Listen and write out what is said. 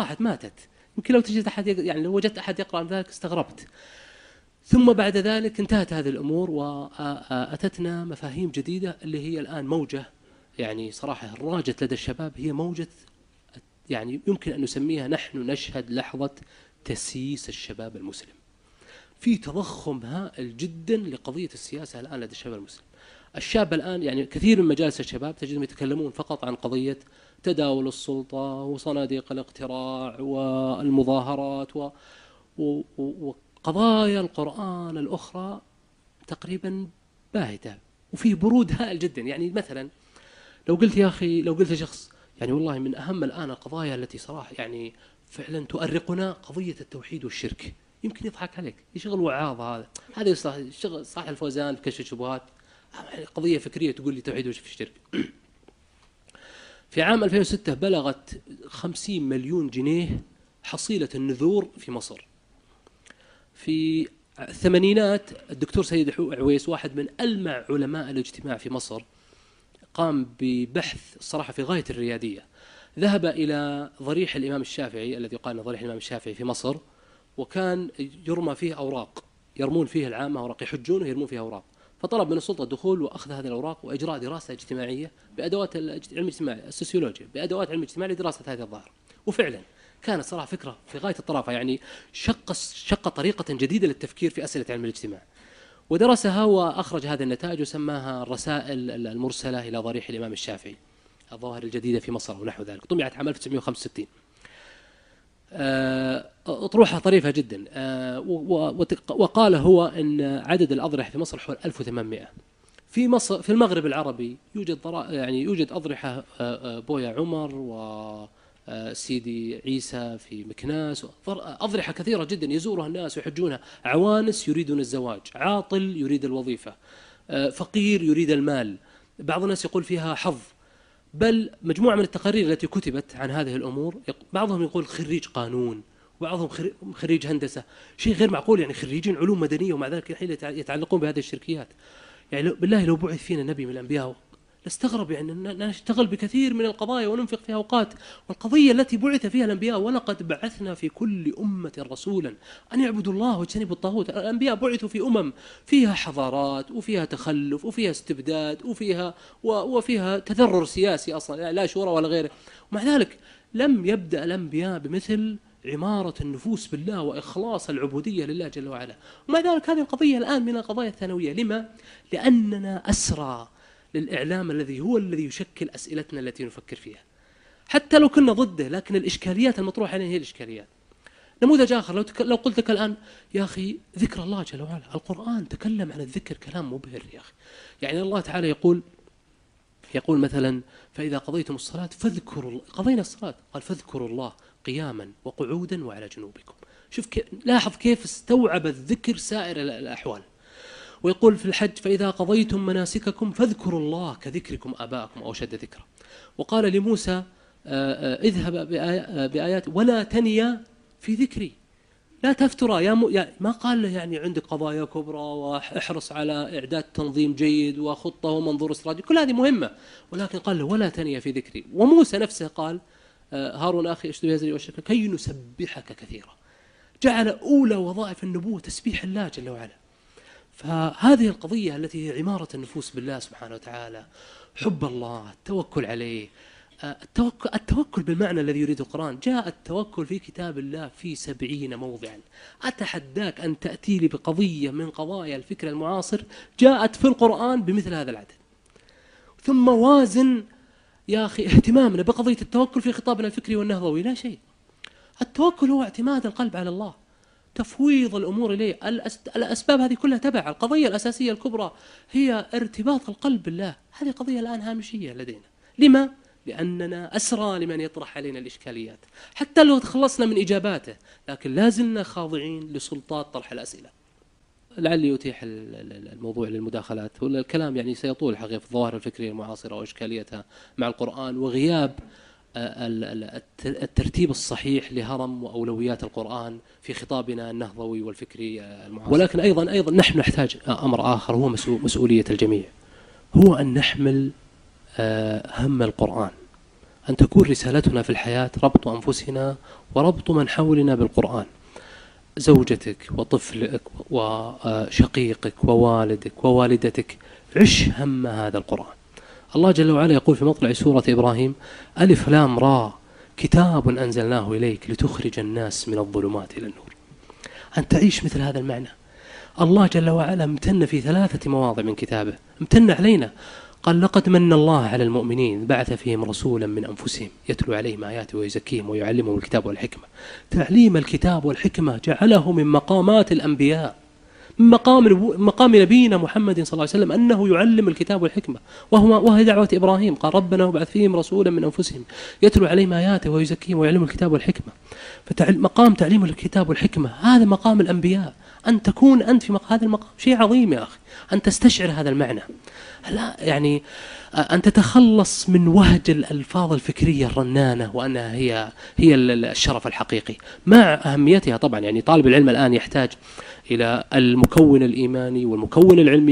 راحت ماتت يمكن لو تجد أحد يعني لو وجدت أحد يقرأ عن ذلك استغربت ثم بعد ذلك انتهت هذه الأمور واتتنا مفاهيم جديدة اللي هي الآن موجة يعني صراحة راجت لدى الشباب هي موجة يعني يمكن أن نسميها نحن نشهد لحظة تسييس الشباب المسلم. في تضخم هائل جدا لقضية السياسة الآن لدى الشباب المسلم. الشاب الآن يعني كثير من مجالس الشباب تجدهم يتكلمون فقط عن قضية تداول السلطة وصناديق الاقتراع والمظاهرات و, و... و... قضايا القرآن الأخرى تقريبا باهتة. وفي برود هائل جدا. يعني مثلا لو قلت يا أخي لو قلت لشخص يعني والله من أهم الآن القضايا التي صراحة يعني فعلا تؤرقنا قضية التوحيد والشرك. يمكن يضحك عليك. شغل وعاظ هذا؟ هذا شغل صالح الفوزان في كشف الشبهات. قضية فكرية تقول لي توحيد والشرك في عام 2006 بلغت 50 مليون جنيه حصيلة النذور في مصر. في الثمانينات الدكتور سيد عويس واحد من ألمع علماء الاجتماع في مصر قام ببحث الصراحة في غاية الريادية. ذهب إلى ضريح الإمام الشافعي الذي يقال ضريح الإمام الشافعي في مصر وكان يرمى فيه أوراق يرمون فيه العامة أوراق يحجون ويرمون فيها أوراق. فطلب من السلطة الدخول وأخذ هذه الأوراق وإجراء دراسة اجتماعية بأدوات علم الاجتماع السوسيولوجيا بأدوات علم الاجتماع لدراسة هذه الظاهرة وفعلا كانت صراحة فكرة في غاية الطرافة يعني شق شق طريقة جديدة للتفكير في أسئلة علم الاجتماع. ودرسها وأخرج هذه النتائج وسماها الرسائل المرسلة إلى ضريح الإمام الشافعي. الظواهر الجديدة في مصر ونحو ذلك، طبعت عام 1965. آه، اطروحه طريفة جدا. آه، وقال هو إن عدد الأضرحة في مصر حول 1800 في مصر في المغرب العربي يوجد يعني يوجد أضرحة آه، بويا عمر و آه، سيدي عيسى في مكناس. أضرحة كثيرة جدا يزورها الناس ويحجونها. عوانس يريدون الزواج عاطل يريد الوظيفة آه، فقير يريد المال. بعض الناس يقول فيها حظ. بل مجموعة من التقارير التي كتبت عن هذه الأمور بعضهم يقول خريج قانون وبعضهم خريج هندسة. شيء غير معقول يعني خريجين علوم مدنية ومع ذلك الحين يتعلقون بهذه الشركيات. يعني بالله لو بعث فينا نبي من الأنبياء نستغرب يعني نشتغل بكثير من القضايا وننفق فيها أوقات والقضية التي بعث فيها الأنبياء ولقد بعثنا في كل أمة رسولا. أن يعبدوا الله واجتنبوا الطاغوت. الأنبياء بعثوا في أمم فيها حضارات وفيها تخلف وفيها استبداد وفيها وفيها تذرر سياسي أصلا لا شورى ولا غيره. ومع ذلك لم يبدأ الأنبياء بمثل عمارة النفوس بالله وإخلاص العبودية لله جل وعلا. ومع ذلك هذه القضية الآن من القضايا الثانوية. لما؟ لأننا أسرى. للإعلام الذي هو الذي يشكل أسئلتنا التي نفكر فيها. حتى لو كنا ضده لكن الإشكاليات المطروحة علينا هي الإشكاليات. نموذج آخر لو, تك... لو قلت لك الآن يا أخي ذكر الله جل وعلا. القرآن تكلم عن الذكر كلام مبهر يا أخي. يعني الله تعالى يقول يقول مثلا فإذا قضيتم الصلاة فاذكروا قضينا الصلاة؟ قال فاذكروا الله قياما وقعودا وعلى جنوبكم. شوف كيف لاحظ كيف استوعب الذكر سائر الأحوال. ويقول في الحج فإذا قضيتم مناسككم فاذكروا الله كذكركم آباءكم أو شد ذكرى وقال لموسى آه، آه، اذهب آه، بآيات ولا تنيا في ذكري. لا تفترى. يا, م... يا ما قال له يعني عندك قضايا كبرى وأحرص على إعداد تنظيم جيد وخطة ومنظور استراتيجي كل هذه مهمة. ولكن قال له ولا تنيا في ذكري. وموسى نفسه قال هارون أخي اشتبه يزري والشكل كي نسبحك كثيرا. جعل أولى وظائف النبوة تسبيح الله جل وعلا. فهذه القضية التي هي عمارة النفوس بالله سبحانه وتعالى حب الله التوكل عليه آه، التوكل, التوكل بالمعنى الذي يريد القرآن. جاء التوكل في كتاب الله في سبعين موضعا. أتحداك أن تأتي لي بقضية من قضايا الفكر المعاصر جاءت في القرآن بمثل هذا العدد. ثم وازن يا أخي اهتمامنا بقضية التوكل في خطابنا الفكري والنهضوي. لا شيء. التوكل هو اعتماد القلب على الله. تفويض الأمور إليه. الأسباب هذه كلها تبع. القضية الأساسية الكبرى هي ارتباط القلب بالله. هذه قضية الآن هامشية لدينا. لما؟ لأننا أسرى لمن يطرح علينا الإشكاليات. حتى لو تخلصنا من إجاباته لكن لازلنا خاضعين لسلطات طرح الأسئلة. لعلي يتيح الموضوع للمداخلات. والكلام يعني سيطول الحقيقة في الظواهر الفكرية المعاصرة وإشكاليتها مع القرآن وغياب الترتيب الصحيح لهرم وأولويات القرآن في خطابنا النهضوي والفكري المعاصر. ولكن أيضا أيضا نحن نحتاج أمر آخر هو مسؤولية الجميع. هو أن نحمل آه، هم القرآن. أن تكون رسالتنا في الحياة ربط أنفسنا وربط من حولنا بالقرآن. زوجتك وطفلك وشقيقك ووالدك ووالدتك عش هم هذا القرآن. الله جل وعلا يقول في مطلع سورة إبراهيم ألف لام را كتاب أنزلناه إليك لتخرج الناس من الظلمات إلى النور. أن تعيش مثل هذا المعنى. الله جل وعلا امتن في ثلاثة مواضع من كتابه. امتن علينا. قال لقد من الله على المؤمنين بعث فيهم رسولا من أنفسهم يتلو عليهم آياته ويزكيهم ويعلمهم الكتاب والحكمة. تعليم الكتاب والحكمة جعله من مقامات الأنبياء. مقام مقام نبينا محمد صلى الله عليه وسلم أنه يعلم الكتاب والحكمة. وهو وهي دعوة إبراهيم. قال ربنا وابعث فيهم رسولا من أنفسهم يتلو عليهم آياته ويزكيهم ويعلم الكتاب والحكمة. فمقام تعليم الكتاب والحكمة هذا مقام الأنبياء. أن تكون أنت في هذا المقام. شيء عظيم يا أخي. أن تستشعر هذا المعنى. لا يعني أن تتخلص من وهج الألفاظ الفكرية الرنانة وأنها هي هي الشرف الحقيقي. مع أهميتها طبعا يعني طالب العلم الآن يحتاج إلى المكون الإيماني والمكون العلمي